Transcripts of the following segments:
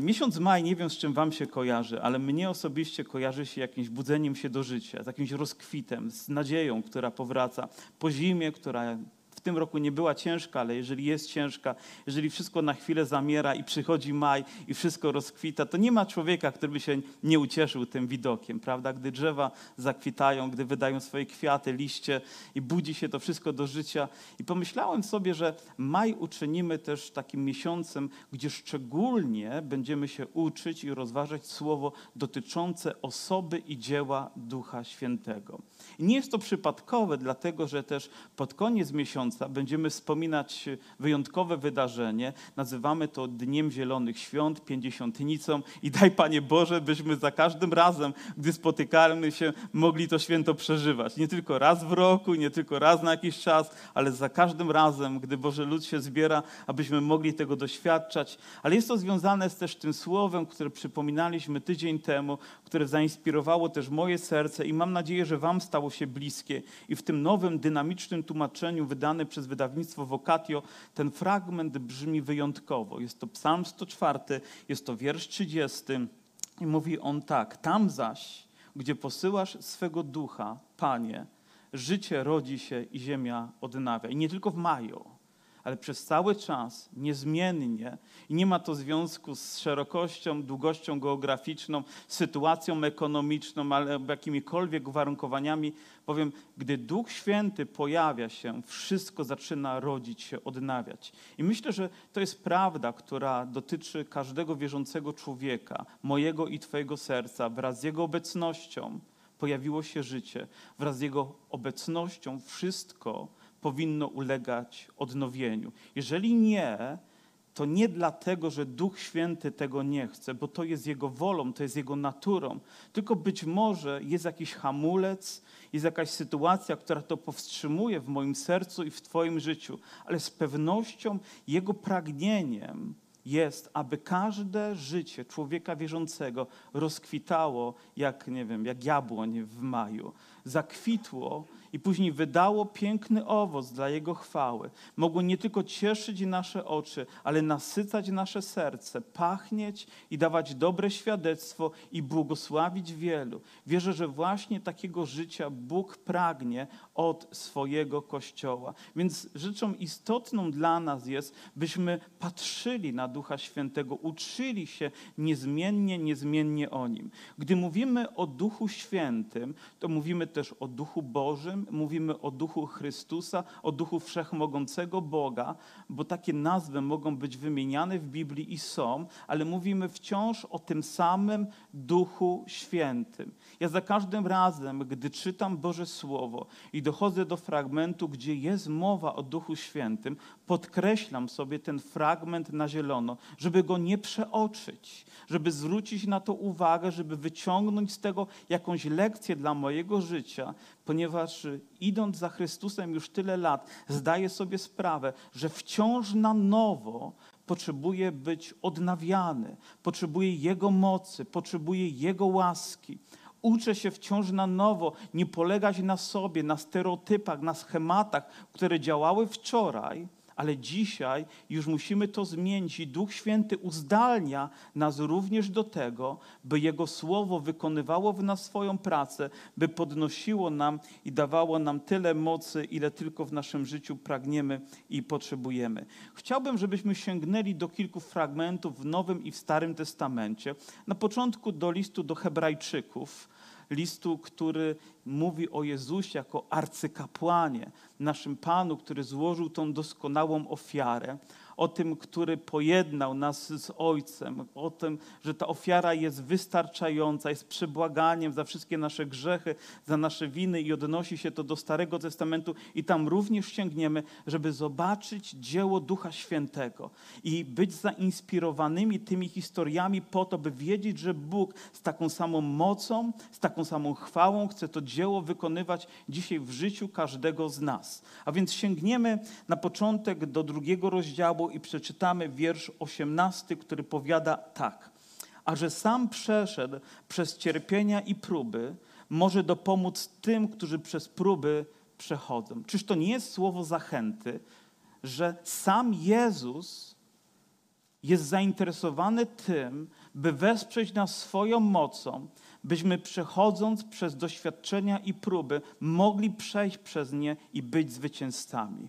Miesiąc maj, nie wiem z czym wam się kojarzy, ale mnie osobiście kojarzy się jakimś budzeniem się do życia, z jakimś rozkwitem, z nadzieją, która powraca, po zimie, która tym roku nie była ciężka, ale jeżeli jest ciężka, jeżeli wszystko na chwilę zamiera i przychodzi maj i wszystko rozkwita, to nie ma człowieka, który by się nie ucieszył tym widokiem, prawda? Gdy drzewa zakwitają, gdy wydają swoje kwiaty, liście i budzi się to wszystko do życia. I pomyślałem sobie, że maj uczynimy też takim miesiącem, gdzie szczególnie będziemy się uczyć i rozważać słowo dotyczące osoby i dzieła Ducha Świętego. I nie jest to przypadkowe, dlatego że też pod koniec miesiąca będziemy wspominać wyjątkowe wydarzenie. Nazywamy to Dniem Zielonych Świąt, Pięćdziesiątnicą i daj Panie Boże, byśmy za każdym razem, gdy spotykamy się, mogli to święto przeżywać. Nie tylko raz w roku, nie tylko raz na jakiś czas, ale za każdym razem, gdy Boże lud się zbiera, abyśmy mogli tego doświadczać. Ale jest to związane z też tym słowem, które przypominaliśmy tydzień temu, które zainspirowało też moje serce i mam nadzieję, że Wam stało się bliskie. I w tym nowym, dynamicznym tłumaczeniu wydane przez wydawnictwo Vocatio ten fragment brzmi wyjątkowo. Jest to Psalm 104, jest to wiersz 30 i mówi on tak. Tam zaś, gdzie posyłasz swego ducha, Panie, życie rodzi się i ziemia odnawia. I nie tylko w maju ale przez cały czas, niezmiennie, i nie ma to związku z szerokością, długością geograficzną, sytuacją ekonomiczną, ale jakimikolwiek uwarunkowaniami, bowiem gdy Duch Święty pojawia się, wszystko zaczyna rodzić się, odnawiać. I myślę, że to jest prawda, która dotyczy każdego wierzącego człowieka, mojego i Twojego serca, wraz z Jego obecnością pojawiło się życie, wraz z Jego obecnością wszystko powinno ulegać odnowieniu. Jeżeli nie, to nie dlatego, że Duch Święty tego nie chce, bo to jest Jego wolą, to jest Jego naturą, tylko być może jest jakiś hamulec, jest jakaś sytuacja, która to powstrzymuje w moim sercu i w Twoim życiu, ale z pewnością Jego pragnieniem jest, aby każde życie człowieka wierzącego rozkwitało jak, nie wiem, jak jabłoń w maju, zakwitło i później wydało piękny owoc dla Jego chwały. Mogło nie tylko cieszyć nasze oczy, ale nasycać nasze serce, pachnieć i dawać dobre świadectwo i błogosławić wielu. Wierzę, że właśnie takiego życia Bóg pragnie od swojego Kościoła. Więc rzeczą istotną dla nas jest, byśmy patrzyli na Ducha Świętego, uczyli się niezmiennie, niezmiennie o Nim. Gdy mówimy o Duchu Świętym, to mówimy też o Duchu Bożym, mówimy o duchu Chrystusa, o duchu wszechmogącego Boga, bo takie nazwy mogą być wymieniane w Biblii i są, ale mówimy wciąż o tym samym duchu świętym. Ja za każdym razem, gdy czytam Boże Słowo i dochodzę do fragmentu, gdzie jest mowa o duchu świętym, podkreślam sobie ten fragment na zielono, żeby go nie przeoczyć, żeby zwrócić na to uwagę, żeby wyciągnąć z tego jakąś lekcję dla mojego życia, ponieważ idąc za Chrystusem już tyle lat, zdaję sobie sprawę, że wciąż na nowo potrzebuje być odnawiany, potrzebuje Jego mocy, potrzebuje Jego łaski. Uczę się wciąż na nowo nie polegać na sobie, na stereotypach, na schematach, które działały wczoraj, ale dzisiaj już musimy to zmienić i Duch Święty uzdalnia nas również do tego, by Jego Słowo wykonywało w nas swoją pracę, by podnosiło nam i dawało nam tyle mocy, ile tylko w naszym życiu pragniemy i potrzebujemy. Chciałbym, żebyśmy sięgnęli do kilku fragmentów w Nowym i w Starym Testamencie. Na początku do listu do Hebrajczyków, listu, który mówi o Jezusie jako arcykapłanie, naszym Panu, który złożył tą doskonałą ofiarę o tym, który pojednał nas z Ojcem, o tym, że ta ofiara jest wystarczająca, jest przebłaganiem za wszystkie nasze grzechy, za nasze winy i odnosi się to do Starego Testamentu i tam również sięgniemy, żeby zobaczyć dzieło Ducha Świętego i być zainspirowanymi tymi historiami po to, by wiedzieć, że Bóg z taką samą mocą, z taką samą chwałą chce to dzieło wykonywać dzisiaj w życiu każdego z nas. A więc sięgniemy na początek do drugiego rozdziału i przeczytamy wiersz 18, który powiada tak. A że sam przeszedł przez cierpienia i próby, może dopomóc tym, którzy przez próby przechodzą. Czyż to nie jest słowo zachęty, że sam Jezus jest zainteresowany tym, by wesprzeć nas swoją mocą, byśmy przechodząc przez doświadczenia i próby mogli przejść przez nie i być zwycięzcami.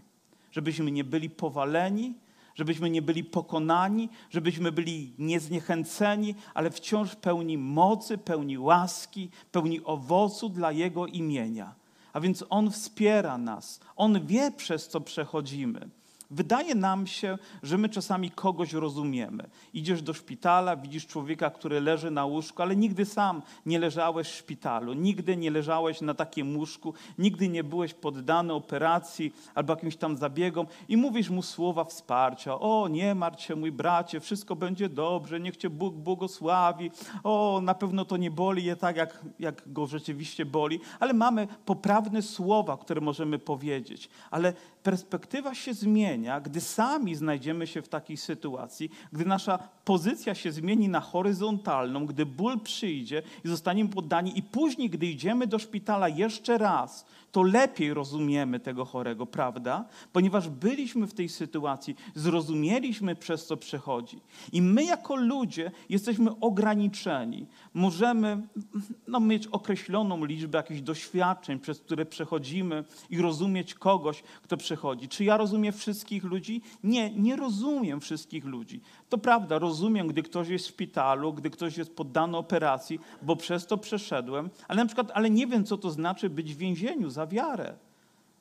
Żebyśmy nie byli powaleni, żebyśmy nie byli pokonani, żebyśmy byli niezniechęceni, ale wciąż pełni mocy, pełni łaski, pełni owocu dla Jego imienia. A więc On wspiera nas, On wie, przez co przechodzimy. Wydaje nam się, że my czasami kogoś rozumiemy. Idziesz do szpitala, widzisz człowieka, który leży na łóżku, ale nigdy sam nie leżałeś w szpitalu, nigdy nie leżałeś na takim łóżku, nigdy nie byłeś poddany operacji albo jakimś tam zabiegom i mówisz mu słowa wsparcia. O, nie martw się, mój bracie, wszystko będzie dobrze, niech cię Bóg błogosławi. O, na pewno to nie boli je tak, jak, jak go rzeczywiście boli, ale mamy poprawne słowa, które możemy powiedzieć. Ale perspektywa się zmienia, gdy sami znajdziemy się w takiej sytuacji, gdy nasza pozycja się zmieni na horyzontalną, gdy ból przyjdzie i zostaniemy poddani, i później, gdy idziemy do szpitala jeszcze raz, to lepiej rozumiemy tego chorego, prawda? Ponieważ byliśmy w tej sytuacji, zrozumieliśmy, przez co przechodzi. I my, jako ludzie, jesteśmy ograniczeni. Możemy no, mieć określoną liczbę jakichś doświadczeń, przez które przechodzimy i rozumieć kogoś, kto przechodzi. Czy ja rozumiem wszystkich ludzi? Nie, nie rozumiem wszystkich ludzi. To prawda, rozumiem, gdy ktoś jest w szpitalu, gdy ktoś jest poddany operacji, bo przez to przeszedłem, ale na przykład, ale nie wiem, co to znaczy być w więzieniu za wiarę.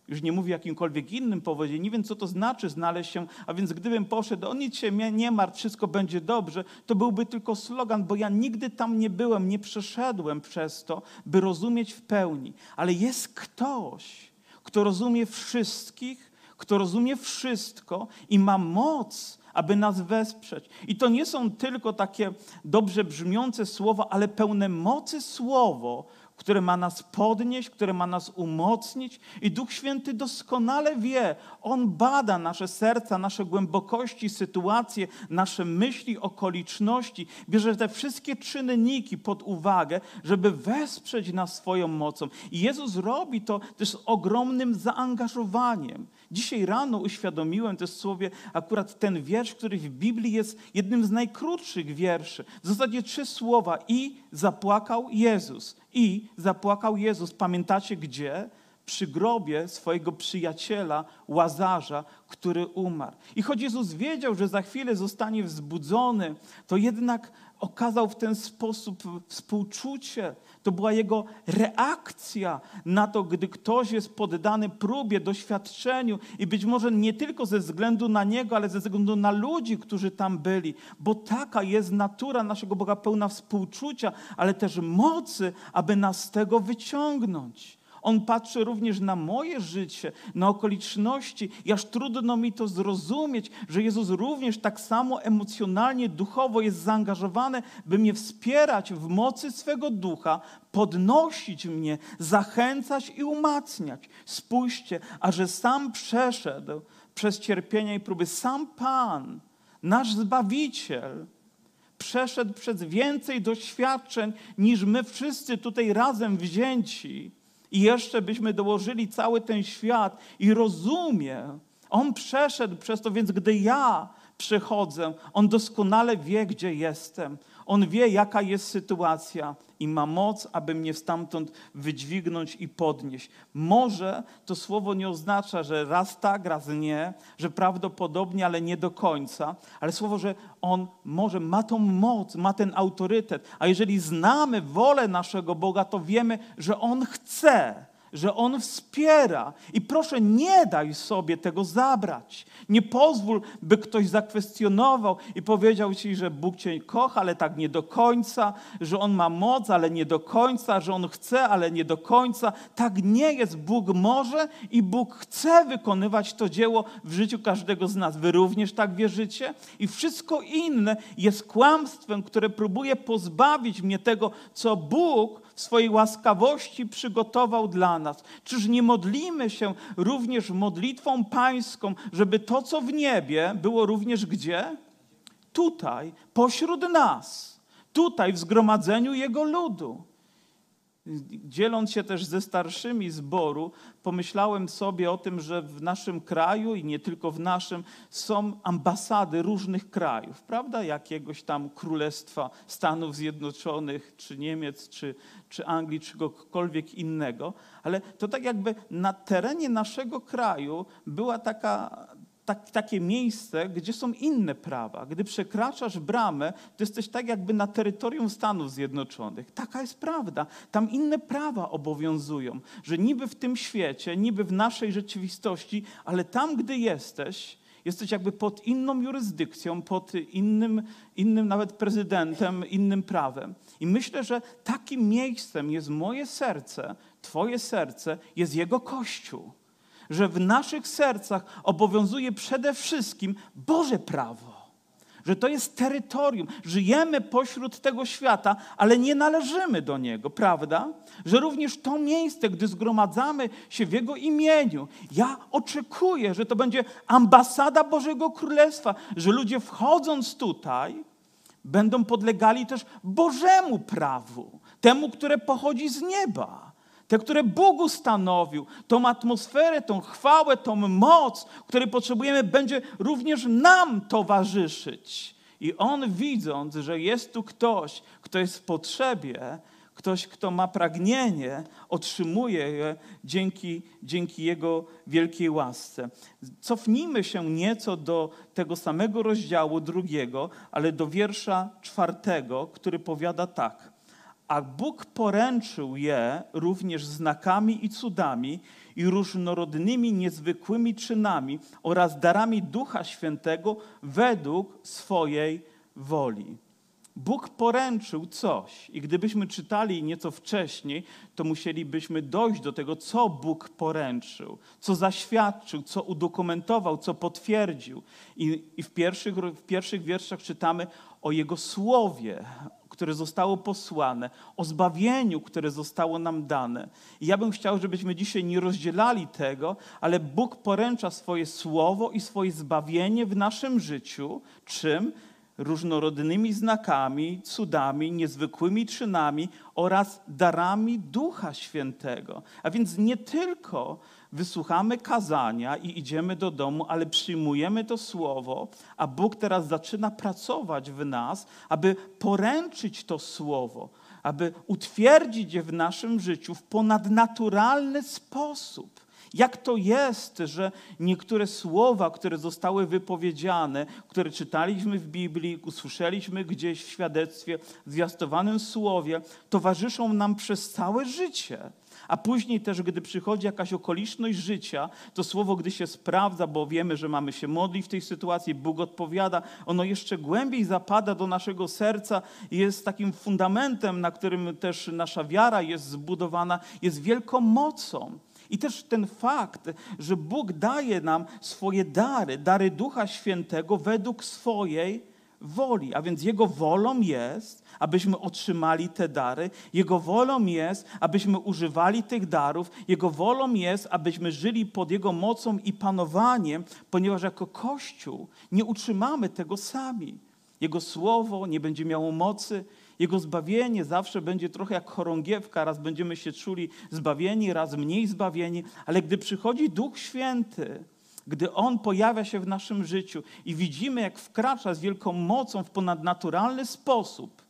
Już nie mówię o jakimkolwiek innym powodzie, nie wiem, co to znaczy znaleźć się, a więc gdybym poszedł, o nic się nie martw, wszystko będzie dobrze, to byłby tylko slogan, bo ja nigdy tam nie byłem, nie przeszedłem przez to, by rozumieć w pełni. Ale jest ktoś, kto rozumie wszystkich, kto rozumie wszystko i ma moc, aby nas wesprzeć. I to nie są tylko takie dobrze brzmiące słowa, ale pełne mocy słowo, które ma nas podnieść, które ma nas umocnić. I Duch Święty doskonale wie, On bada nasze serca, nasze głębokości, sytuacje, nasze myśli, okoliczności. Bierze te wszystkie czynniki pod uwagę, żeby wesprzeć nas swoją mocą. I Jezus robi to też z ogromnym zaangażowaniem. Dzisiaj rano uświadomiłem też sobie akurat ten wiersz, który w Biblii jest jednym z najkrótszych wierszy. W zasadzie trzy słowa. I zapłakał Jezus. I zapłakał Jezus. Pamiętacie gdzie? Przy grobie swojego przyjaciela Łazarza, który umarł. I choć Jezus wiedział, że za chwilę zostanie wzbudzony, to jednak okazał w ten sposób współczucie. To była jego reakcja na to, gdy ktoś jest poddany próbie, doświadczeniu i być może nie tylko ze względu na niego, ale ze względu na ludzi, którzy tam byli, bo taka jest natura naszego Boga pełna współczucia, ale też mocy, aby nas z tego wyciągnąć. On patrzy również na moje życie, na okoliczności i aż trudno mi to zrozumieć, że Jezus również tak samo emocjonalnie, duchowo jest zaangażowany, by mnie wspierać w mocy swego ducha, podnosić mnie, zachęcać i umacniać. Spójrzcie, a że sam przeszedł przez cierpienia i próby, sam Pan, nasz Zbawiciel, przeszedł przez więcej doświadczeń niż my wszyscy tutaj razem wzięci. I jeszcze byśmy dołożyli cały ten świat i rozumie, on przeszedł przez to, więc gdy ja przychodzę, on doskonale wie, gdzie jestem. On wie, jaka jest sytuacja i ma moc, aby mnie stamtąd wydźwignąć i podnieść. Może to słowo nie oznacza, że raz tak, raz nie, że prawdopodobnie, ale nie do końca, ale słowo, że On może, ma tą moc, ma ten autorytet. A jeżeli znamy wolę naszego Boga, to wiemy, że On chce że On wspiera. I proszę, nie daj sobie tego zabrać. Nie pozwól, by ktoś zakwestionował i powiedział ci, że Bóg cię kocha, ale tak nie do końca, że On ma moc, ale nie do końca, że On chce, ale nie do końca. Tak nie jest. Bóg może i Bóg chce wykonywać to dzieło w życiu każdego z nas. Wy również tak wierzycie? I wszystko inne jest kłamstwem, które próbuje pozbawić mnie tego, co Bóg w swojej łaskawości przygotował dla nas. Czyż nie modlimy się również modlitwą pańską, żeby to, co w niebie, było również gdzie? Tutaj, pośród nas, tutaj w zgromadzeniu Jego ludu. Dzieląc się też ze starszymi zboru, pomyślałem sobie o tym, że w naszym kraju i nie tylko w naszym są ambasady różnych krajów, prawda? Jakiegoś tam królestwa Stanów Zjednoczonych, czy Niemiec, czy, czy Anglii, czy kogokolwiek innego, ale to tak jakby na terenie naszego kraju była taka tak, takie miejsce, gdzie są inne prawa. Gdy przekraczasz bramę, to jesteś tak jakby na terytorium Stanów Zjednoczonych. Taka jest prawda. Tam inne prawa obowiązują, że niby w tym świecie, niby w naszej rzeczywistości, ale tam, gdy jesteś, jesteś jakby pod inną jurysdykcją, pod innym, innym nawet prezydentem, innym prawem. I myślę, że takim miejscem jest moje serce, Twoje serce, jest Jego Kościół że w naszych sercach obowiązuje przede wszystkim Boże prawo. Że to jest terytorium. Żyjemy pośród tego świata, ale nie należymy do niego, prawda? Że również to miejsce, gdy zgromadzamy się w Jego imieniu, ja oczekuję, że to będzie ambasada Bożego Królestwa, że ludzie wchodząc tutaj, będą podlegali też Bożemu prawu, temu, które pochodzi z nieba te, które Bóg ustanowił, tą atmosferę, tą chwałę, tą moc, której potrzebujemy, będzie również nam towarzyszyć. I On widząc, że jest tu ktoś, kto jest w potrzebie, ktoś, kto ma pragnienie, otrzymuje je dzięki, dzięki Jego wielkiej łasce. Cofnijmy się nieco do tego samego rozdziału drugiego, ale do wiersza czwartego, który powiada tak a Bóg poręczył je również znakami i cudami i różnorodnymi, niezwykłymi czynami oraz darami Ducha Świętego według swojej woli. Bóg poręczył coś, i gdybyśmy czytali nieco wcześniej, to musielibyśmy dojść do tego, co Bóg poręczył, co zaświadczył, co udokumentował, co potwierdził. I, i w, pierwszych, w pierwszych wierszach czytamy o Jego słowie, które zostało posłane, o zbawieniu, które zostało nam dane. I ja bym chciał, żebyśmy dzisiaj nie rozdzielali tego, ale Bóg poręcza swoje słowo i swoje zbawienie w naszym życiu. Czym? Różnorodnymi znakami, cudami, niezwykłymi czynami oraz darami Ducha Świętego. A więc nie tylko wysłuchamy kazania i idziemy do domu, ale przyjmujemy to słowo, a Bóg teraz zaczyna pracować w nas, aby poręczyć to słowo, aby utwierdzić je w naszym życiu w ponadnaturalny sposób. Jak to jest, że niektóre słowa, które zostały wypowiedziane, które czytaliśmy w Biblii, usłyszeliśmy gdzieś w świadectwie, w zwiastowanym słowie, towarzyszą nam przez całe życie? A później też, gdy przychodzi jakaś okoliczność życia, to słowo, gdy się sprawdza, bo wiemy, że mamy się modlić w tej sytuacji, Bóg odpowiada, ono jeszcze głębiej zapada do naszego serca i jest takim fundamentem, na którym też nasza wiara jest zbudowana, jest wielką mocą. I też ten fakt, że Bóg daje nam swoje dary, dary Ducha Świętego według swojej woli, a więc Jego wolą jest, abyśmy otrzymali te dary. Jego wolą jest, abyśmy używali tych darów. Jego wolą jest, abyśmy żyli pod Jego mocą i panowaniem, ponieważ jako Kościół nie utrzymamy tego sami. Jego słowo nie będzie miało mocy, jego zbawienie zawsze będzie trochę jak chorągiewka, raz będziemy się czuli zbawieni, raz mniej zbawieni, ale gdy przychodzi Duch Święty, gdy On pojawia się w naszym życiu i widzimy, jak wkracza z wielką mocą w ponadnaturalny sposób,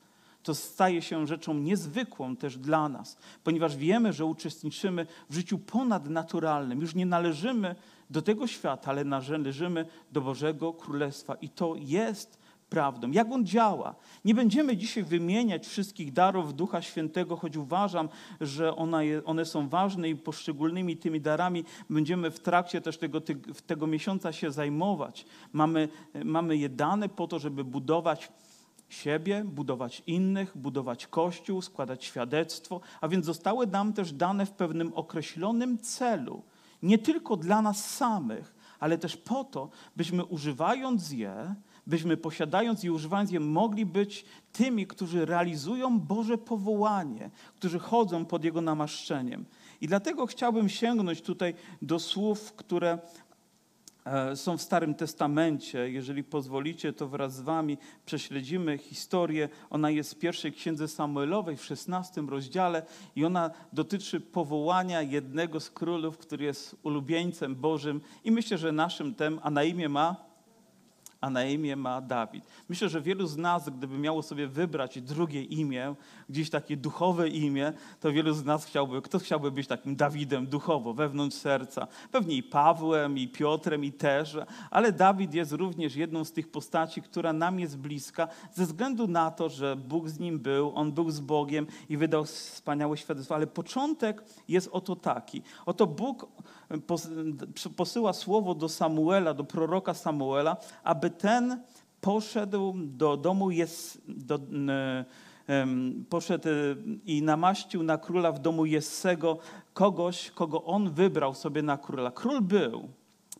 to staje się rzeczą niezwykłą też dla nas, ponieważ wiemy, że uczestniczymy w życiu ponadnaturalnym. Już nie należymy do tego świata, ale należymy do Bożego Królestwa. I to jest prawdą. Jak on działa? Nie będziemy dzisiaj wymieniać wszystkich darów Ducha Świętego, choć uważam, że one, są ważne i poszczególnymi tymi darami będziemy w trakcie też tego, tego miesiąca się zajmować. Mamy, mamy je dane po to, żeby budować siebie, budować innych, budować Kościół, składać świadectwo, a więc zostały nam też dane w pewnym określonym celu. Nie tylko dla nas samych, ale też po to, byśmy używając je, byśmy posiadając i używając je, mogli być tymi, którzy realizują Boże powołanie, którzy chodzą pod Jego namaszczeniem. I dlatego chciałbym sięgnąć tutaj do słów, które e, są w Starym Testamencie. Jeżeli pozwolicie, to wraz z Wami prześledzimy historię. Ona jest w pierwszej księdze Samuelowej w 16 rozdziale i ona dotyczy powołania jednego z królów, który jest ulubieńcem Bożym i myślę, że naszym tem, a na imię ma a na imię ma Dawid. Myślę, że wielu z nas, gdyby miało sobie wybrać drugie imię, gdzieś takie duchowe imię, to wielu z nas chciałby, kto chciałby być takim Dawidem duchowo, wewnątrz serca. Pewnie i Pawłem, i Piotrem, i też, ale Dawid jest również jedną z tych postaci, która nam jest bliska, ze względu na to, że Bóg z nim był, on był z Bogiem i wydał wspaniałe świadectwo. Ale początek jest oto taki. Oto Bóg posyła słowo do Samuela, do proroka Samuela, aby ten poszedł do domu, jest, do, poszedł i namaścił na króla w domu Jessego kogoś, kogo on wybrał sobie na króla. Król był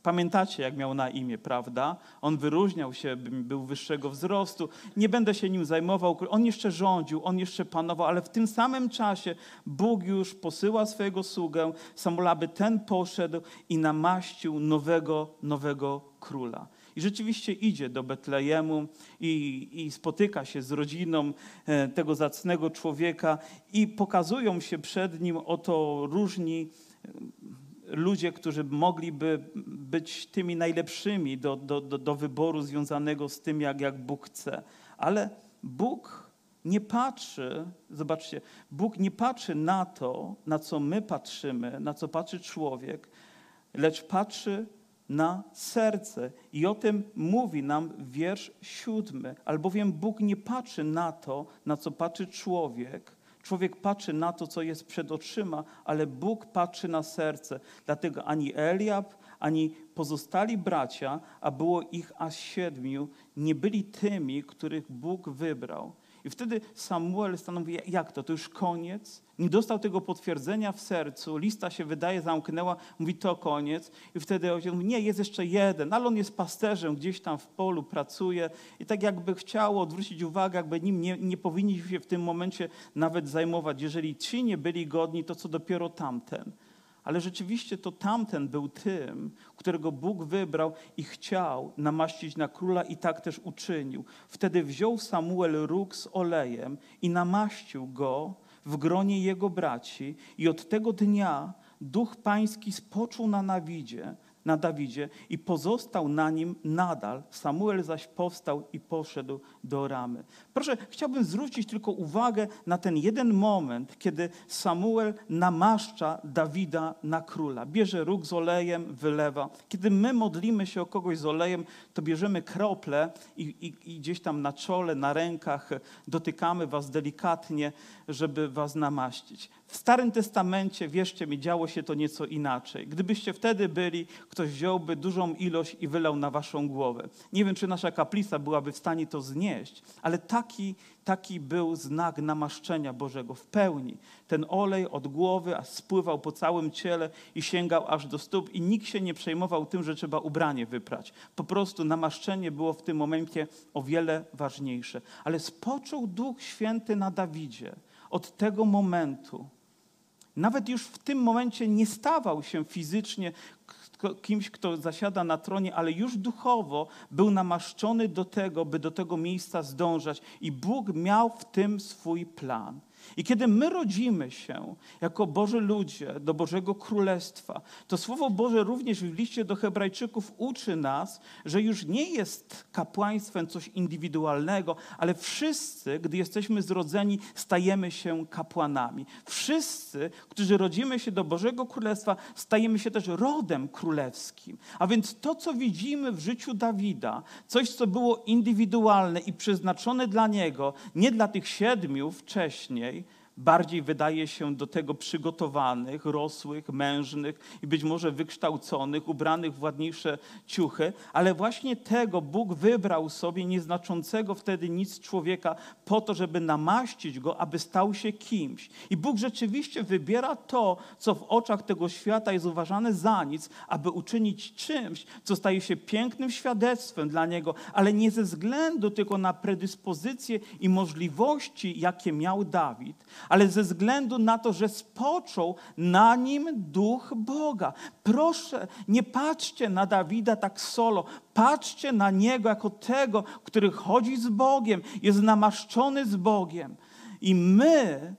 Pamiętacie, jak miał na imię, prawda? On wyróżniał się, był wyższego wzrostu. Nie będę się nim zajmował. On jeszcze rządził, on jeszcze panował, ale w tym samym czasie Bóg już posyła swojego sługę, Samuela, aby ten poszedł i namaścił nowego, nowego króla. I rzeczywiście idzie do Betlejemu i, i, spotyka się z rodziną e, tego zacnego człowieka i pokazują się przed nim oto różni ludzie, którzy mogliby być tymi najlepszymi do, do, do, do wyboru związanego z tym, jak, jak Bóg chce. Ale Bóg nie patrzy, zobaczcie, Bóg nie patrzy na to, na co my patrzymy, na co patrzy człowiek, lecz patrzy na serce. I o tym mówi nam wiersz siódmy. Albowiem Bóg nie patrzy na to, na co patrzy człowiek, Człowiek patrzy na to, co jest przed oczyma, ale Bóg patrzy na serce. Dlatego ani Eliab, ani pozostali bracia, a było ich aż siedmiu, nie byli tymi, których Bóg wybrał. I wtedy Samuel stanowi, jak to, to już koniec? Nie dostał tego potwierdzenia w sercu, lista się wydaje, zamknęła, mówi to koniec. I wtedy ojciec mówi, nie, jest jeszcze jeden, ale on jest pasterzem, gdzieś tam w polu pracuje. I tak jakby chciał odwrócić uwagę, jakby nim nie, nie powinniśmy się w tym momencie nawet zajmować. Jeżeli ci nie byli godni, to co dopiero tamten ale rzeczywiście to tamten był tym, którego Bóg wybrał i chciał namaścić na króla i tak też uczynił. Wtedy wziął Samuel róg z olejem i namaścił go w gronie jego braci i od tego dnia duch pański spoczął na Nawidzie, na Dawidzie i pozostał na nim nadal. Samuel zaś powstał i poszedł do Ramy. Proszę, chciałbym zwrócić tylko uwagę na ten jeden moment, kiedy Samuel namaszcza Dawida na króla. Bierze róg z olejem, wylewa. Kiedy my modlimy się o kogoś z olejem, to bierzemy krople i, i, i gdzieś tam na czole, na rękach dotykamy was delikatnie, żeby was namaścić. W Starym Testamencie, wierzcie mi, działo się to nieco inaczej. Gdybyście wtedy byli, ktoś wziąłby dużą ilość i wylał na waszą głowę. Nie wiem, czy nasza kaplica byłaby w stanie to znieść, ale taki, taki był znak namaszczenia Bożego w pełni. Ten olej od głowy aż spływał po całym ciele i sięgał aż do stóp i nikt się nie przejmował tym, że trzeba ubranie wyprać. Po prostu namaszczenie było w tym momencie o wiele ważniejsze. Ale spoczął Duch Święty na Dawidzie od tego momentu nawet już w tym momencie nie stawał się fizycznie kimś, kto zasiada na tronie, ale już duchowo był namaszczony do tego, by do tego miejsca zdążać. I Bóg miał w tym swój plan. I kiedy my rodzimy się jako Boży ludzie do Bożego Królestwa, to Słowo Boże również w liście do Hebrajczyków uczy nas, że już nie jest kapłaństwem coś indywidualnego, ale wszyscy, gdy jesteśmy zrodzeni, stajemy się kapłanami. Wszyscy, którzy rodzimy się do Bożego Królestwa, stajemy się też rodem królewskim. A więc to, co widzimy w życiu Dawida, coś, co było indywidualne i przeznaczone dla niego, nie dla tych siedmiu wcześniej, Okay. Bardziej wydaje się do tego przygotowanych, rosłych, mężnych i być może wykształconych, ubranych w ładniejsze ciuchy, ale właśnie tego Bóg wybrał sobie nieznaczącego wtedy nic człowieka po to, żeby namaścić go, aby stał się kimś. I Bóg rzeczywiście wybiera to, co w oczach tego świata jest uważane za nic, aby uczynić czymś, co staje się pięknym świadectwem dla niego, ale nie ze względu tylko na predyspozycje i możliwości, jakie miał Dawid, ale ze względu na to, że spoczął na nim duch Boga. Proszę, nie patrzcie na Dawida tak solo, patrzcie na niego jako tego, który chodzi z Bogiem, jest namaszczony z Bogiem. I my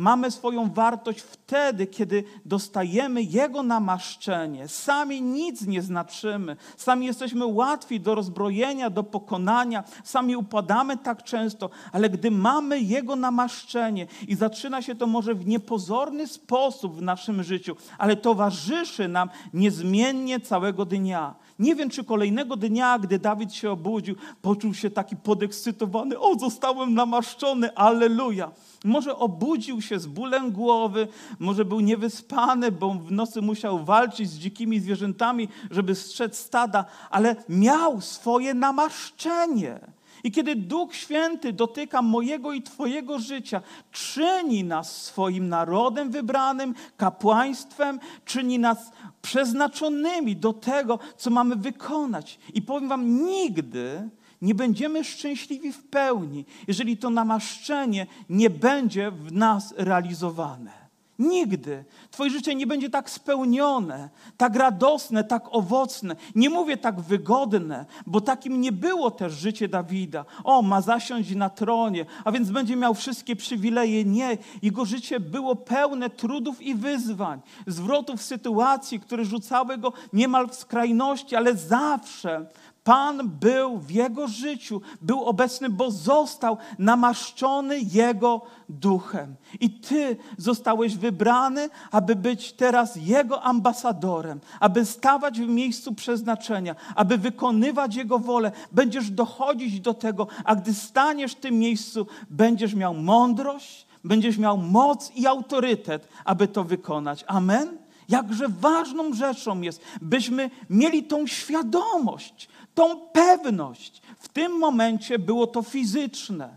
Mamy swoją wartość wtedy, kiedy dostajemy Jego namaszczenie. Sami nic nie znaczymy, sami jesteśmy łatwi do rozbrojenia, do pokonania, sami upadamy tak często, ale gdy mamy Jego namaszczenie i zaczyna się to może w niepozorny sposób w naszym życiu, ale towarzyszy nam niezmiennie całego dnia. Nie wiem, czy kolejnego dnia, gdy Dawid się obudził, poczuł się taki podekscytowany: O, zostałem namaszczony, aleluja. Może obudził się z bólem głowy, może był niewyspany, bo w nocy musiał walczyć z dzikimi zwierzętami, żeby strzec stada, ale miał swoje namaszczenie. I kiedy Duch Święty dotyka mojego i Twojego życia, czyni nas swoim narodem wybranym, kapłaństwem, czyni nas przeznaczonymi do tego, co mamy wykonać. I powiem Wam, nigdy nie będziemy szczęśliwi w pełni, jeżeli to namaszczenie nie będzie w nas realizowane. Nigdy. Twoje życie nie będzie tak spełnione, tak radosne, tak owocne. Nie mówię tak wygodne, bo takim nie było też życie Dawida. O, ma zasiąść na tronie, a więc będzie miał wszystkie przywileje. Nie. Jego życie było pełne trudów i wyzwań, zwrotów sytuacji, które rzucały go niemal w skrajności, ale zawsze Pan był w jego życiu, był obecny, bo został namaszczony jego duchem. I ty zostałeś wybrany, aby być teraz jego ambasadorem, aby stawać w miejscu przeznaczenia, aby wykonywać jego wolę. Będziesz dochodzić do tego, a gdy staniesz w tym miejscu, będziesz miał mądrość, będziesz miał moc i autorytet, aby to wykonać. Amen. Jakże ważną rzeczą jest, byśmy mieli tą świadomość, tą pewność. W tym momencie było to fizyczne.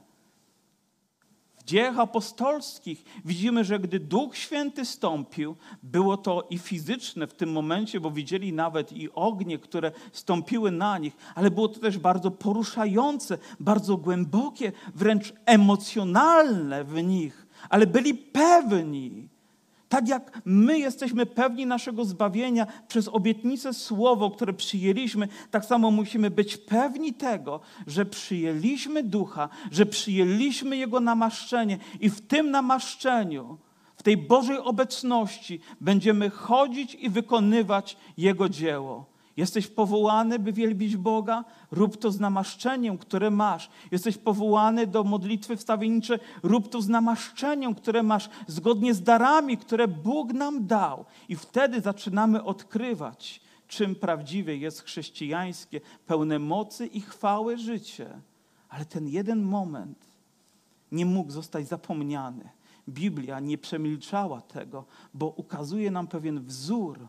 W dziejach apostolskich widzimy, że gdy Duch Święty stąpił, było to i fizyczne w tym momencie, bo widzieli nawet i ognie, które stąpiły na nich, ale było to też bardzo poruszające, bardzo głębokie, wręcz emocjonalne w nich, ale byli pewni, tak jak my jesteśmy pewni naszego zbawienia przez obietnicę słowo, które przyjęliśmy, tak samo musimy być pewni tego, że przyjęliśmy ducha, że przyjęliśmy jego namaszczenie i w tym namaszczeniu, w tej Bożej obecności będziemy chodzić i wykonywać jego dzieło. Jesteś powołany, by wielbić Boga? Rób to z namaszczeniem, które masz. Jesteś powołany do modlitwy wstawienniczej? Rób to z namaszczeniem, które masz, zgodnie z darami, które Bóg nam dał. I wtedy zaczynamy odkrywać, czym prawdziwie jest chrześcijańskie, pełne mocy i chwały życie. Ale ten jeden moment nie mógł zostać zapomniany. Biblia nie przemilczała tego, bo ukazuje nam pewien wzór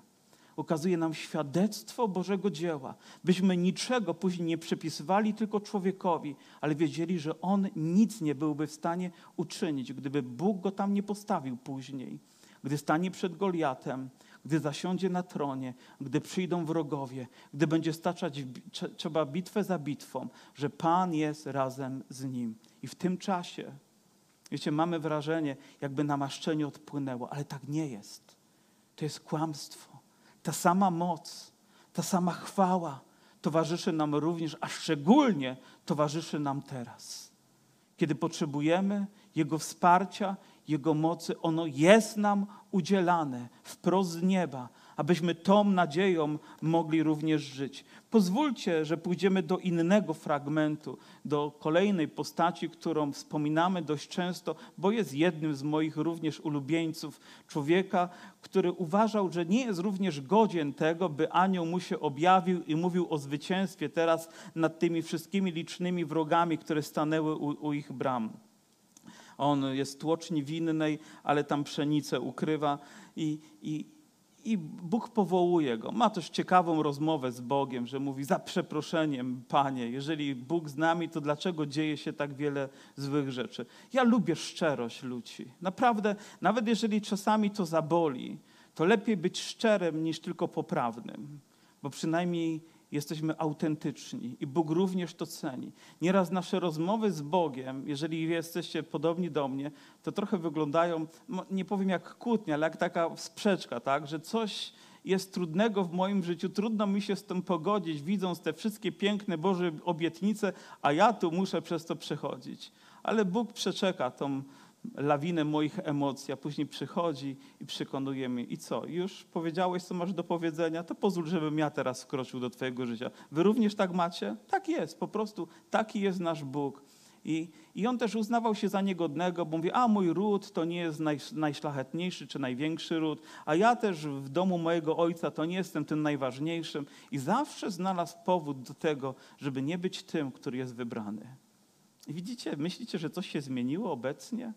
ukazuje nam świadectwo Bożego dzieła, byśmy niczego później nie przypisywali tylko człowiekowi, ale wiedzieli, że on nic nie byłby w stanie uczynić, gdyby Bóg go tam nie postawił później. Gdy stanie przed Goliatem, gdy zasiądzie na tronie, gdy przyjdą wrogowie, gdy będzie staczać trzeba bitwę za bitwą, że Pan jest razem z nim. I w tym czasie, wiecie, mamy wrażenie, jakby namaszczenie odpłynęło, ale tak nie jest. To jest kłamstwo. Ta sama moc, ta sama chwała towarzyszy nam również, a szczególnie towarzyszy nam teraz. Kiedy potrzebujemy Jego wsparcia, Jego mocy, ono jest nam udzielane wprost z nieba, abyśmy tą nadzieją mogli również żyć. Pozwólcie, że pójdziemy do innego fragmentu, do kolejnej postaci, którą wspominamy dość często, bo jest jednym z moich również ulubieńców, człowieka, który uważał, że nie jest również godzien tego, by anioł mu się objawił i mówił o zwycięstwie teraz nad tymi wszystkimi licznymi wrogami, które stanęły u, u ich bram. On jest tłoczni winnej, ale tam pszenicę ukrywa i, i, i Bóg powołuje go. Ma też ciekawą rozmowę z Bogiem, że mówi: Za przeproszeniem, panie, jeżeli Bóg z nami, to dlaczego dzieje się tak wiele złych rzeczy? Ja lubię szczerość ludzi. Naprawdę, nawet jeżeli czasami to zaboli, to lepiej być szczerym niż tylko poprawnym, bo przynajmniej jesteśmy autentyczni i Bóg również to ceni. Nieraz nasze rozmowy z Bogiem, jeżeli jesteście podobni do mnie, to trochę wyglądają, nie powiem jak kłótnia, ale jak taka sprzeczka, tak? że coś jest trudnego w moim życiu, trudno mi się z tym pogodzić, widząc te wszystkie piękne Boże obietnice, a ja tu muszę przez to przechodzić. Ale Bóg przeczeka tą lawinę moich emocji, a później przychodzi i przekonuje mnie. I co? Już powiedziałeś, co masz do powiedzenia? To pozwól, żebym ja teraz wkroczył do Twojego życia. Wy również tak macie? Tak jest, po prostu taki jest nasz Bóg. I, I on też uznawał się za niegodnego, bo mówi, a mój ród to nie jest naj, najszlachetniejszy czy największy ród, a ja też w domu mojego ojca to nie jestem tym najważniejszym. I zawsze znalazł powód do tego, żeby nie być tym, który jest wybrany. I widzicie, myślicie, że coś się zmieniło obecnie?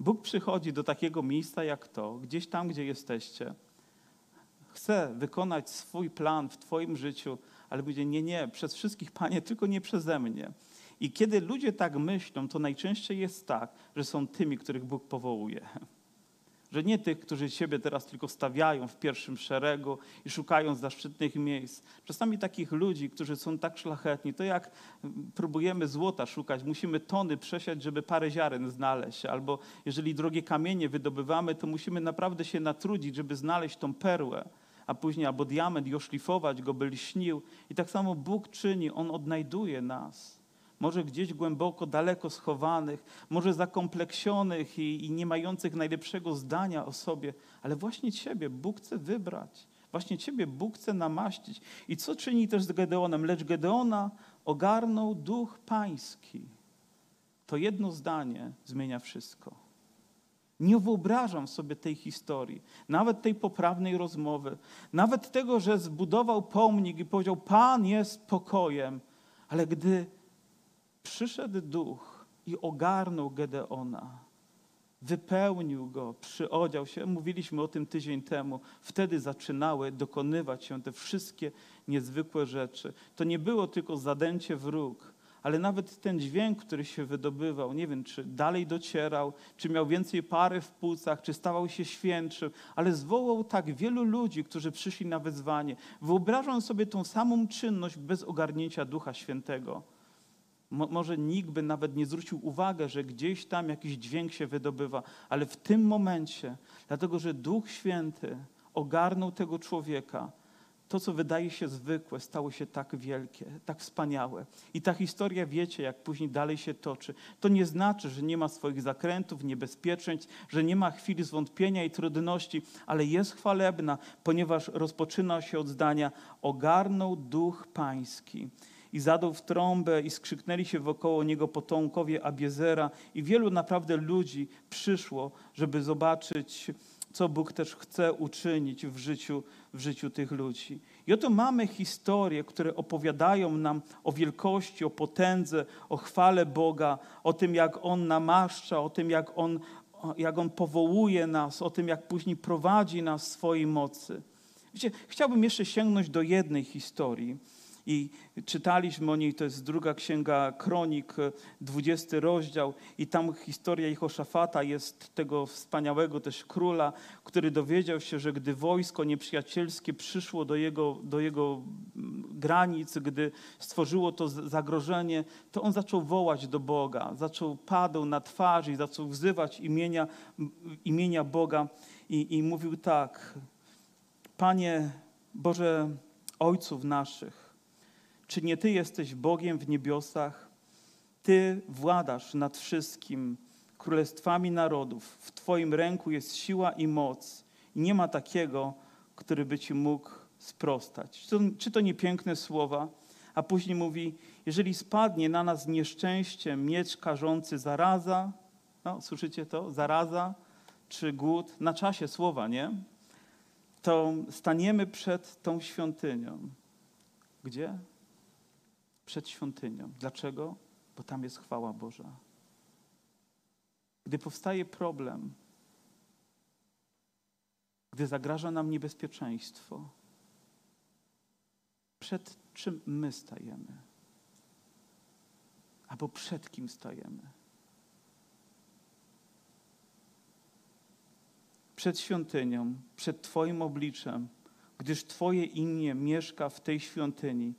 Bóg przychodzi do takiego miejsca jak to, gdzieś tam, gdzie jesteście. Chce wykonać swój plan w Twoim życiu, ale będzie nie, nie, przez wszystkich, Panie, tylko nie przeze mnie. I kiedy ludzie tak myślą, to najczęściej jest tak, że są tymi, których Bóg powołuje. Że nie tych, którzy siebie teraz tylko stawiają w pierwszym szeregu i szukają zaszczytnych miejsc. Czasami takich ludzi, którzy są tak szlachetni, to jak próbujemy złota szukać, musimy tony przesiać, żeby parę ziaren znaleźć. Albo jeżeli drogie kamienie wydobywamy, to musimy naprawdę się natrudzić, żeby znaleźć tą perłę a później albo diament i oszlifować go, by lśnił. I tak samo Bóg czyni, On odnajduje nas. Może gdzieś głęboko, daleko schowanych, może zakompleksionych i, i nie mających najlepszego zdania o sobie, ale właśnie Ciebie Bóg chce wybrać. Właśnie Ciebie Bóg chce namaścić. I co czyni też z Gedeonem? Lecz Gedeona ogarnął duch pański. To jedno zdanie zmienia wszystko. Nie wyobrażam sobie tej historii, nawet tej poprawnej rozmowy, nawet tego, że zbudował pomnik i powiedział: Pan jest pokojem, ale gdy przyszedł duch i ogarnął Gedeona, wypełnił go, przyodział się, mówiliśmy o tym tydzień temu, wtedy zaczynały dokonywać się te wszystkie niezwykłe rzeczy. To nie było tylko zadęcie wróg, ale nawet ten dźwięk, który się wydobywał, nie wiem, czy dalej docierał, czy miał więcej pary w płucach, czy stawał się świętszym, ale zwołał tak wielu ludzi, którzy przyszli na wezwanie. Wyobrażam sobie tą samą czynność bez ogarnięcia Ducha Świętego. Mo może nikt by nawet nie zwrócił uwagi, że gdzieś tam jakiś dźwięk się wydobywa, ale w tym momencie, dlatego że Duch Święty ogarnął tego człowieka, to, co wydaje się zwykłe, stało się tak wielkie, tak wspaniałe. I ta historia, wiecie, jak później dalej się toczy. To nie znaczy, że nie ma swoich zakrętów, niebezpieczeństw, że nie ma chwili zwątpienia i trudności, ale jest chwalebna, ponieważ rozpoczyna się od zdania: Ogarnął duch pański i zadał w trąbę i skrzyknęli się wokoło niego potomkowie Abiezera i wielu naprawdę ludzi przyszło, żeby zobaczyć co Bóg też chce uczynić w życiu, w życiu tych ludzi. I oto mamy historie, które opowiadają nam o wielkości, o potędze, o chwale Boga, o tym, jak On namaszcza, o tym, jak On, jak on powołuje nas, o tym, jak później prowadzi nas w swojej mocy. Wiecie, chciałbym jeszcze sięgnąć do jednej historii i czytaliśmy o niej, to jest druga księga Kronik, 20 rozdział. I tam historia Jehoszafata jest tego wspaniałego też króla, który dowiedział się, że gdy wojsko nieprzyjacielskie przyszło do jego, do jego mm, granic, gdy stworzyło to zagrożenie, to on zaczął wołać do Boga, zaczął padł na twarz i zaczął wzywać imienia, imienia Boga. I, i mówił tak, Panie Boże Ojców naszych, czy nie Ty jesteś Bogiem w niebiosach? Ty władasz nad wszystkim, królestwami narodów. W Twoim ręku jest siła i moc. I nie ma takiego, który by Ci mógł sprostać. Czy to, czy to nie piękne słowa? A później mówi, jeżeli spadnie na nas nieszczęście, miecz karzący zaraza, no, słyszycie to? Zaraza czy głód, na czasie słowa, nie? To staniemy przed tą świątynią. Gdzie? Przed świątynią. Dlaczego? Bo tam jest chwała Boża. Gdy powstaje problem, gdy zagraża nam niebezpieczeństwo, przed czym my stajemy? Albo przed kim stajemy? Przed świątynią, przed Twoim obliczem gdyż Twoje imię mieszka w tej świątyni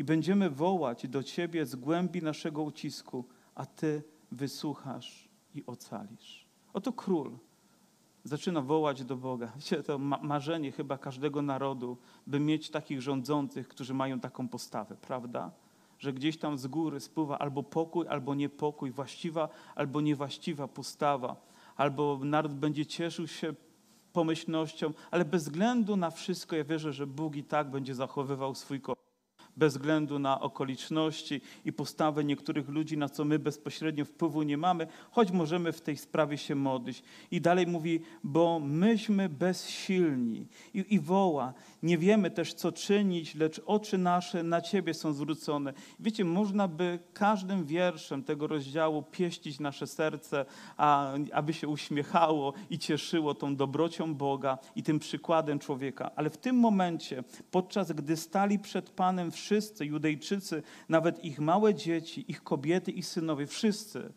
i będziemy wołać do Ciebie z głębi naszego ucisku, a Ty wysłuchasz i ocalisz. Oto król zaczyna wołać do Boga. Wiecie, to marzenie chyba każdego narodu, by mieć takich rządzących, którzy mają taką postawę, prawda? Że gdzieś tam z góry spływa albo pokój, albo niepokój, właściwa albo niewłaściwa postawa, albo naród będzie cieszył się pomyślnością, ale bez względu na wszystko ja wierzę, że Bóg i tak będzie zachowywał swój kościół bez względu na okoliczności i postawę niektórych ludzi, na co my bezpośrednio wpływu nie mamy, choć możemy w tej sprawie się modlić. I dalej mówi, bo myśmy bezsilni. I, i woła, nie wiemy też, co czynić, lecz oczy nasze na Ciebie są zwrócone. Wiecie, można by każdym wierszem tego rozdziału pieścić nasze serce, a, aby się uśmiechało i cieszyło tą dobrocią Boga i tym przykładem człowieka. Ale w tym momencie, podczas gdy stali przed Panem wszyscy, Judejczycy, nawet ich małe dzieci, ich kobiety i synowie, wszyscy,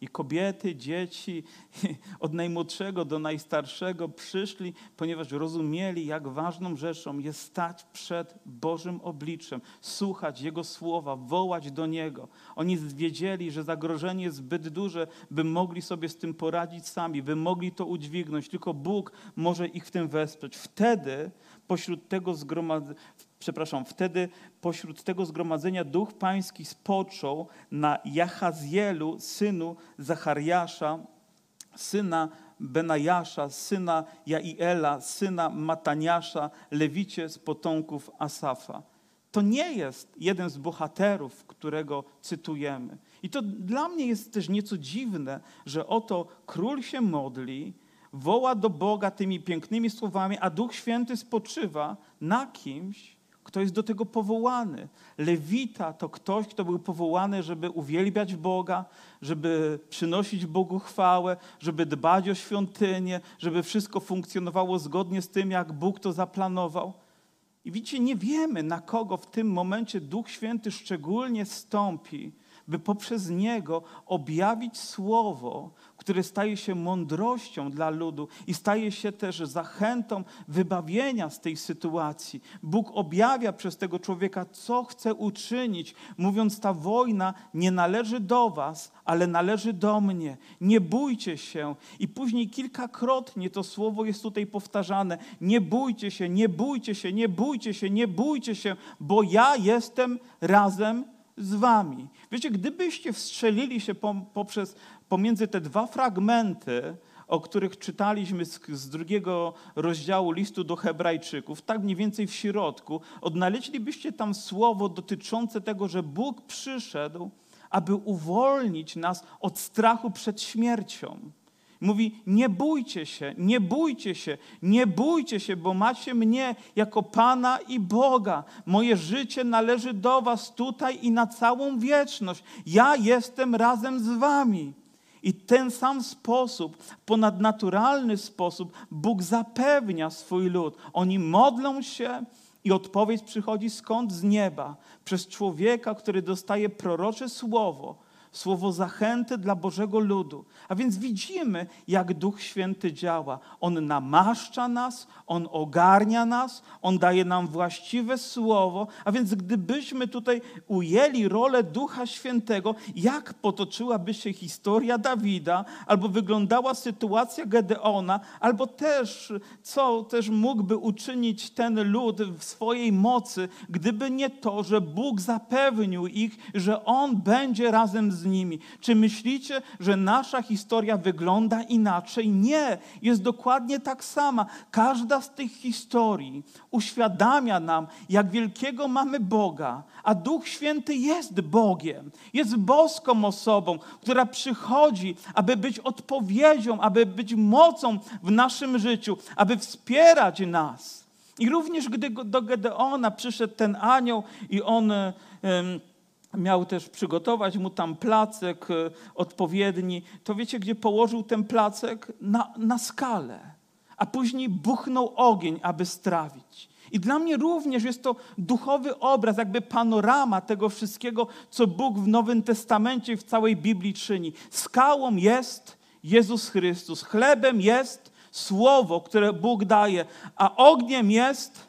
i kobiety, dzieci, od najmłodszego do najstarszego przyszli, ponieważ rozumieli, jak ważną rzeczą jest stać przed Bożym obliczem, słuchać Jego słowa, wołać do Niego. Oni wiedzieli, że zagrożenie jest zbyt duże, by mogli sobie z tym poradzić sami, by mogli to udźwignąć. Tylko Bóg może ich w tym wesprzeć. Wtedy pośród tego zgromadzenia, przepraszam, wtedy pośród tego zgromadzenia duch pański spoczął na Jachazielu, synu Zachariasza, syna Benajasza, syna Jaiela, syna Mataniasza, lewicie z potomków Asafa. To nie jest jeden z bohaterów, którego cytujemy. I to dla mnie jest też nieco dziwne, że oto król się modli, woła do Boga tymi pięknymi słowami, a Duch Święty spoczywa na kimś, kto jest do tego powołany. Lewita to ktoś, kto był powołany, żeby uwielbiać Boga, żeby przynosić Bogu chwałę, żeby dbać o świątynię, żeby wszystko funkcjonowało zgodnie z tym, jak Bóg to zaplanował. I widzicie, nie wiemy, na kogo w tym momencie Duch Święty szczególnie stąpi, by poprzez niego objawić słowo, które staje się mądrością dla ludu i staje się też zachętą wybawienia z tej sytuacji. Bóg objawia przez tego człowieka, co chce uczynić, mówiąc: Ta wojna nie należy do Was, ale należy do mnie. Nie bójcie się. I później kilkakrotnie to słowo jest tutaj powtarzane: Nie bójcie się, nie bójcie się, nie bójcie się, nie bójcie się, bo ja jestem razem z wami. Wiecie, gdybyście wstrzelili się poprzez, pomiędzy te dwa fragmenty, o których czytaliśmy z, z, drugiego rozdziału listu do Hebrajczyków, tak mniej więcej w środku, odnaleźlibyście tam słowo dotyczące tego, że Bóg przyszedł, aby uwolnić nas od strachu przed śmiercią. Mówi: Nie bójcie się, nie bójcie się, nie bójcie się, bo macie mnie jako Pana i Boga. Moje życie należy do Was tutaj i na całą wieczność. Ja jestem razem z Wami. I ten sam sposób, ponadnaturalny sposób, Bóg zapewnia swój lud. Oni modlą się i odpowiedź przychodzi skąd? Z nieba, przez człowieka, który dostaje prorocze słowo słowo zachęty dla Bożego ludu. A więc widzimy, jak Duch Święty działa. On namaszcza nas, On ogarnia nas, On daje nam właściwe słowo. A więc gdybyśmy tutaj ujęli rolę Ducha Świętego, jak potoczyłaby się historia Dawida, albo wyglądała sytuacja Gedeona, albo też, co też mógłby uczynić ten lud w swojej mocy, gdyby nie to, że Bóg zapewnił ich, że On będzie razem z nimi. Czy myślicie, że nasza historia wygląda inaczej? Nie, jest dokładnie tak sama. Każda z tych historii uświadamia nam, jak wielkiego mamy Boga, a Duch Święty jest Bogiem, jest boską osobą, która przychodzi, aby być odpowiedzią, aby być mocą w naszym życiu, aby wspierać nas. I również gdy do Gedeona przyszedł ten anioł i on miał też przygotować mu tam placek e, odpowiedni, to wiecie, gdzie położył ten placek? Na, na skalę. A później buchnął ogień, aby strawić. I dla mnie również jest to duchowy obraz, jakby panorama tego wszystkiego, co Bóg w Nowym Testamencie i w całej Biblii czyni. Skałą jest Jezus Chrystus, chlebem jest Słowo, które Bóg daje, a ogniem jest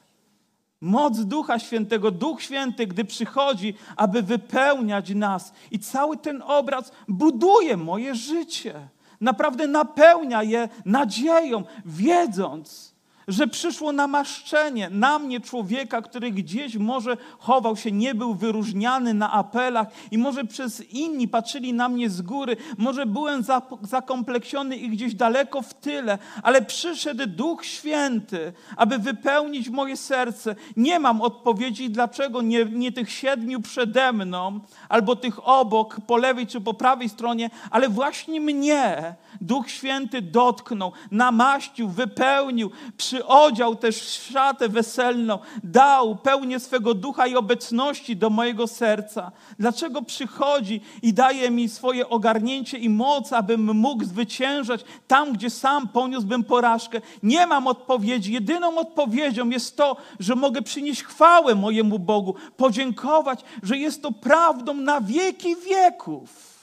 moc Ducha Świętego. Duch Święty, gdy przychodzi, aby wypełniać nas. I cały ten obraz buduje moje życie. Naprawdę napełnia je nadzieją, wiedząc, że przyszło namaszczenie na mnie, człowieka, który gdzieś może chował się, nie był wyróżniany na apelach i może przez inni patrzyli na mnie z góry, może byłem zakompleksiony i gdzieś daleko w tyle, ale przyszedł Duch Święty, aby wypełnić moje serce. Nie mam odpowiedzi, dlaczego nie, nie tych siedmiu przede mną, albo tych obok, po lewej czy po prawej stronie, ale właśnie mnie Duch Święty dotknął, namaścił, wypełnił, przyodział też szatę weselną, dał pełnię swego ducha i obecności do mojego serca. Dlaczego przychodzi i daje mi swoje ogarnięcie i moc, abym mógł zwyciężać tam, gdzie sam poniósłbym porażkę? Nie mam odpowiedzi. Jedyną odpowiedzią jest to, że mogę przynieść chwałę mojemu Bogu, podziękować, że jest to prawdą na wieki wieków.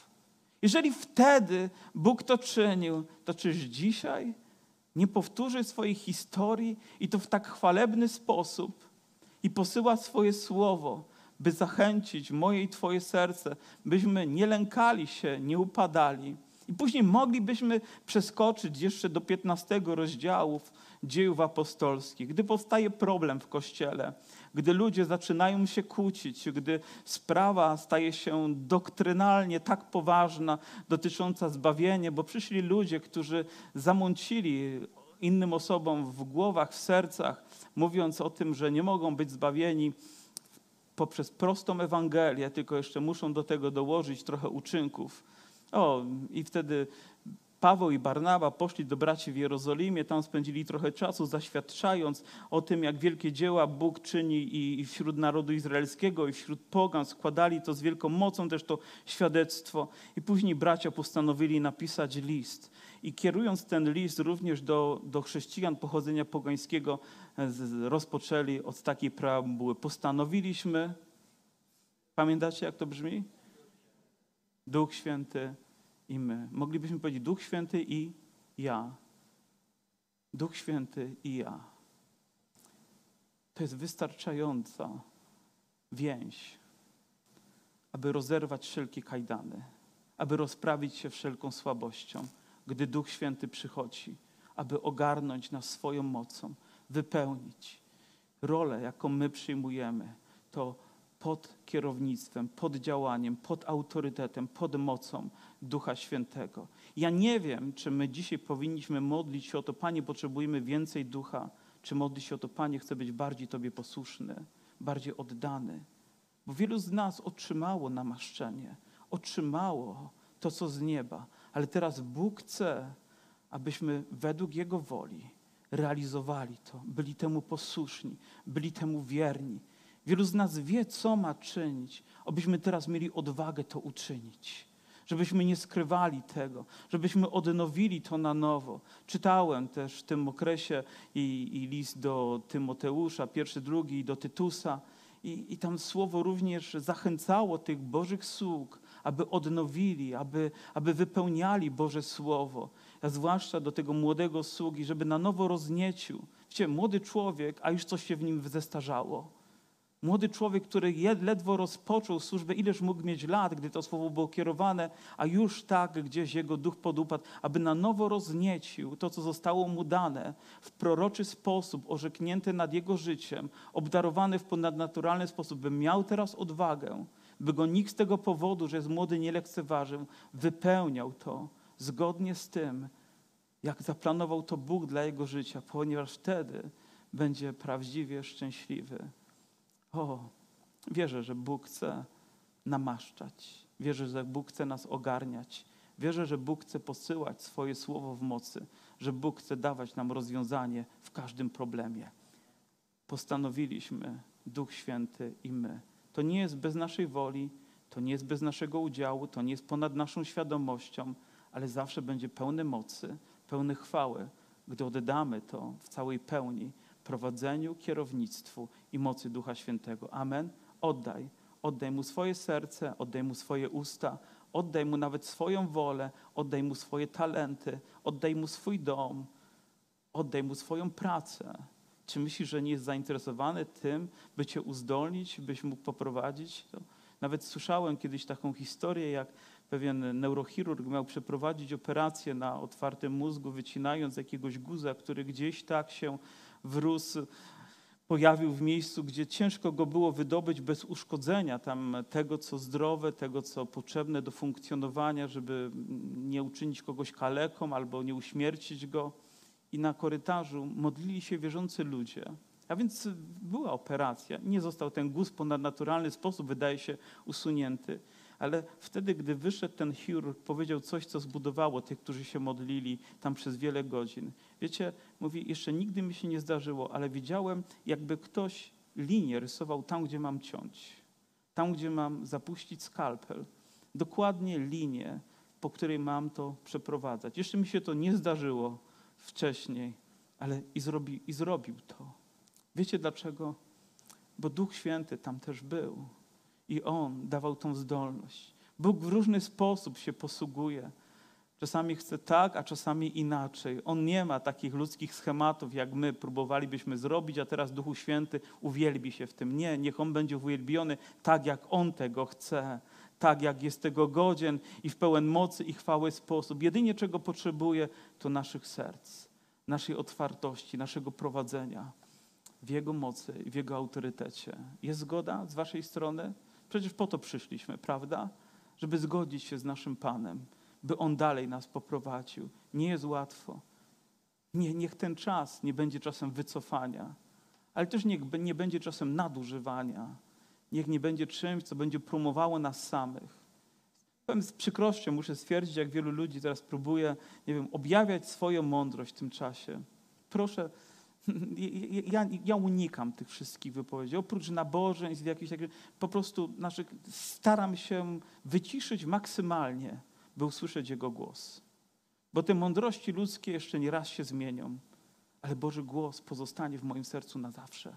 Jeżeli wtedy Bóg to czynił, to czyż dzisiaj nie powtórzy swojej historii i to w tak chwalebny sposób i posyła swoje słowo, by zachęcić moje i Twoje serce, byśmy nie lękali się, nie upadali. I później moglibyśmy przeskoczyć jeszcze do 15 rozdziałów dziejów apostolskich, gdy powstaje problem w kościele, gdy ludzie zaczynają się kłócić, gdy sprawa staje się doktrynalnie tak poważna, dotycząca zbawienia, bo przyszli ludzie, którzy zamącili innym osobom w głowach, w sercach, mówiąc o tym, że nie mogą być zbawieni poprzez prostą Ewangelię, tylko jeszcze muszą do tego dołożyć trochę uczynków. O, i wtedy Paweł i Barnaba poszli do braci w Jerozolimie, tam spędzili trochę czasu, zaświadczając o tym, jak wielkie dzieła Bóg czyni i wśród narodu izraelskiego, i wśród pogan. Składali to z wielką mocą też to świadectwo. I później bracia postanowili napisać list. I kierując ten list również do, do chrześcijan pochodzenia pogańskiego, rozpoczęli od takiej preambuły. Postanowiliśmy, pamiętacie jak to brzmi? Duch Święty i my. Moglibyśmy powiedzieć Duch Święty i ja. Duch Święty i ja. To jest wystarczająca więź, aby rozerwać wszelkie kajdany, aby rozprawić się wszelką słabością, gdy Duch Święty przychodzi, aby ogarnąć nas swoją mocą, wypełnić rolę, jaką my przyjmujemy. To pod kierownictwem, pod działaniem, pod autorytetem, pod mocą Ducha Świętego. Ja nie wiem, czy my dzisiaj powinniśmy modlić się o to, Panie, potrzebujemy więcej Ducha, czy modlić się o to, Panie, chcę być bardziej Tobie posłuszny, bardziej oddany. Bo wielu z nas otrzymało namaszczenie, otrzymało to, co z nieba, ale teraz Bóg chce, abyśmy według Jego woli realizowali to, byli temu posłuszni, byli temu wierni Wielu z nas wie, co ma czynić, abyśmy teraz mieli odwagę to uczynić. Żebyśmy nie skrywali tego, żebyśmy odnowili to na nowo. Czytałem też w tym okresie i, i list do Tymoteusza, pierwszy, drugi, do Tytusa. I, I tam słowo również zachęcało tych Bożych sług, aby odnowili, aby, aby wypełniali Boże Słowo. A zwłaszcza do tego młodego sługi, żeby na nowo rozniecił. Wiecie, młody człowiek, a już coś się w nim zestarzało. Młody człowiek, który ledwo rozpoczął służbę, ileż mógł mieć lat, gdy to słowo było kierowane, a już tak gdzieś jego duch podupadł, aby na nowo rozniecił to, co zostało mu dane w proroczy sposób, orzeknięte nad jego życiem, obdarowany w ponadnaturalny sposób, by miał teraz odwagę, by go nikt z tego powodu, że jest młody, nie lekceważył, wypełniał to zgodnie z tym, jak zaplanował to Bóg dla jego życia, ponieważ wtedy będzie prawdziwie szczęśliwy. O, wierzę, że Bóg chce namaszczać. Wierzę, że Bóg chce nas ogarniać. Wierzę, że Bóg chce posyłać swoje słowo w mocy, że Bóg chce dawać nam rozwiązanie w każdym problemie. Postanowiliśmy, Duch Święty i my. To nie jest bez naszej woli, to nie jest bez naszego udziału, to nie jest ponad naszą świadomością, ale zawsze będzie pełne mocy, pełne chwały, gdy oddamy to w całej pełni prowadzeniu, kierownictwu i mocy Ducha Świętego. Amen. Oddaj. Oddaj mu swoje serce, oddaj mu swoje usta, oddaj mu nawet swoją wolę, oddaj mu swoje talenty, oddaj mu swój dom. Oddaj mu swoją pracę. Czy myślisz, że nie jest zainteresowany tym, by cię uzdolnić, byś mógł poprowadzić? To nawet słyszałem kiedyś taką historię, jak pewien neurochirurg miał przeprowadzić operację na otwartym mózgu, wycinając jakiegoś guza, który gdzieś tak się wrósł, pojawił w miejscu, gdzie ciężko go było wydobyć bez uszkodzenia tam tego, co zdrowe, tego, co potrzebne do funkcjonowania, żeby nie uczynić kogoś kaleką albo nie uśmiercić go. I na korytarzu modlili się wierzący ludzie. A więc była operacja. Nie został ten guz ponadnaturalny sposób, wydaje się, usunięty. Ale wtedy, gdy wyszedł ten chirurg, powiedział coś, co zbudowało tych, którzy się modlili tam przez wiele godzin. Wiecie, mówi, jeszcze nigdy mi się nie zdarzyło, ale widziałem, jakby ktoś linię rysował tam, gdzie mam ciąć, tam, gdzie mam zapuścić skalpel. Dokładnie linię, po której mam to przeprowadzać. Jeszcze mi się to nie zdarzyło wcześniej, ale i, zrobi, i zrobił to. Wiecie dlaczego? Bo Duch Święty tam też był i On dawał tą zdolność. Bóg w różny sposób się posługuje. Czasami chce tak, a czasami inaczej. On nie ma takich ludzkich schematów, jak my próbowalibyśmy zrobić, a teraz Duchu Święty uwielbi się w tym. Nie, niech On będzie uwielbiony tak, jak On tego chce, tak, jak jest tego godzien i w pełen mocy i chwały sposób. Jedynie czego potrzebuje, to naszych serc, naszej otwartości, naszego prowadzenia w Jego mocy i w Jego autorytecie. Jest zgoda z Waszej strony? Przecież po to przyszliśmy, prawda? Żeby zgodzić się z naszym Panem, by On dalej nas poprowadził. Nie jest łatwo. Nie, niech ten czas nie będzie czasem wycofania, ale też niech nie będzie czasem nadużywania. Niech nie będzie czymś, co będzie promowało nas samych. Powiem z przykrością, muszę stwierdzić, jak wielu ludzi teraz próbuje, nie wiem, objawiać swoją mądrość w tym czasie. Proszę, ja, ja unikam tych wszystkich wypowiedzi. Oprócz nabożeństw, jakichś po prostu naszych, staram się wyciszyć maksymalnie, by usłyszeć Jego głos. Bo te mądrości ludzkie jeszcze nie raz się zmienią, ale Boży głos pozostanie w moim sercu na zawsze.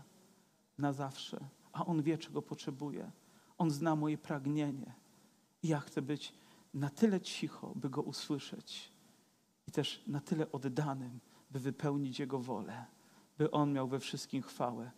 Na zawsze. A On wie, czego potrzebuje. On zna moje pragnienie. I ja chcę być na tyle cicho, by Go usłyszeć. I też na tyle oddanym, by wypełnić Jego wolę by On miał we wszystkim chwałę,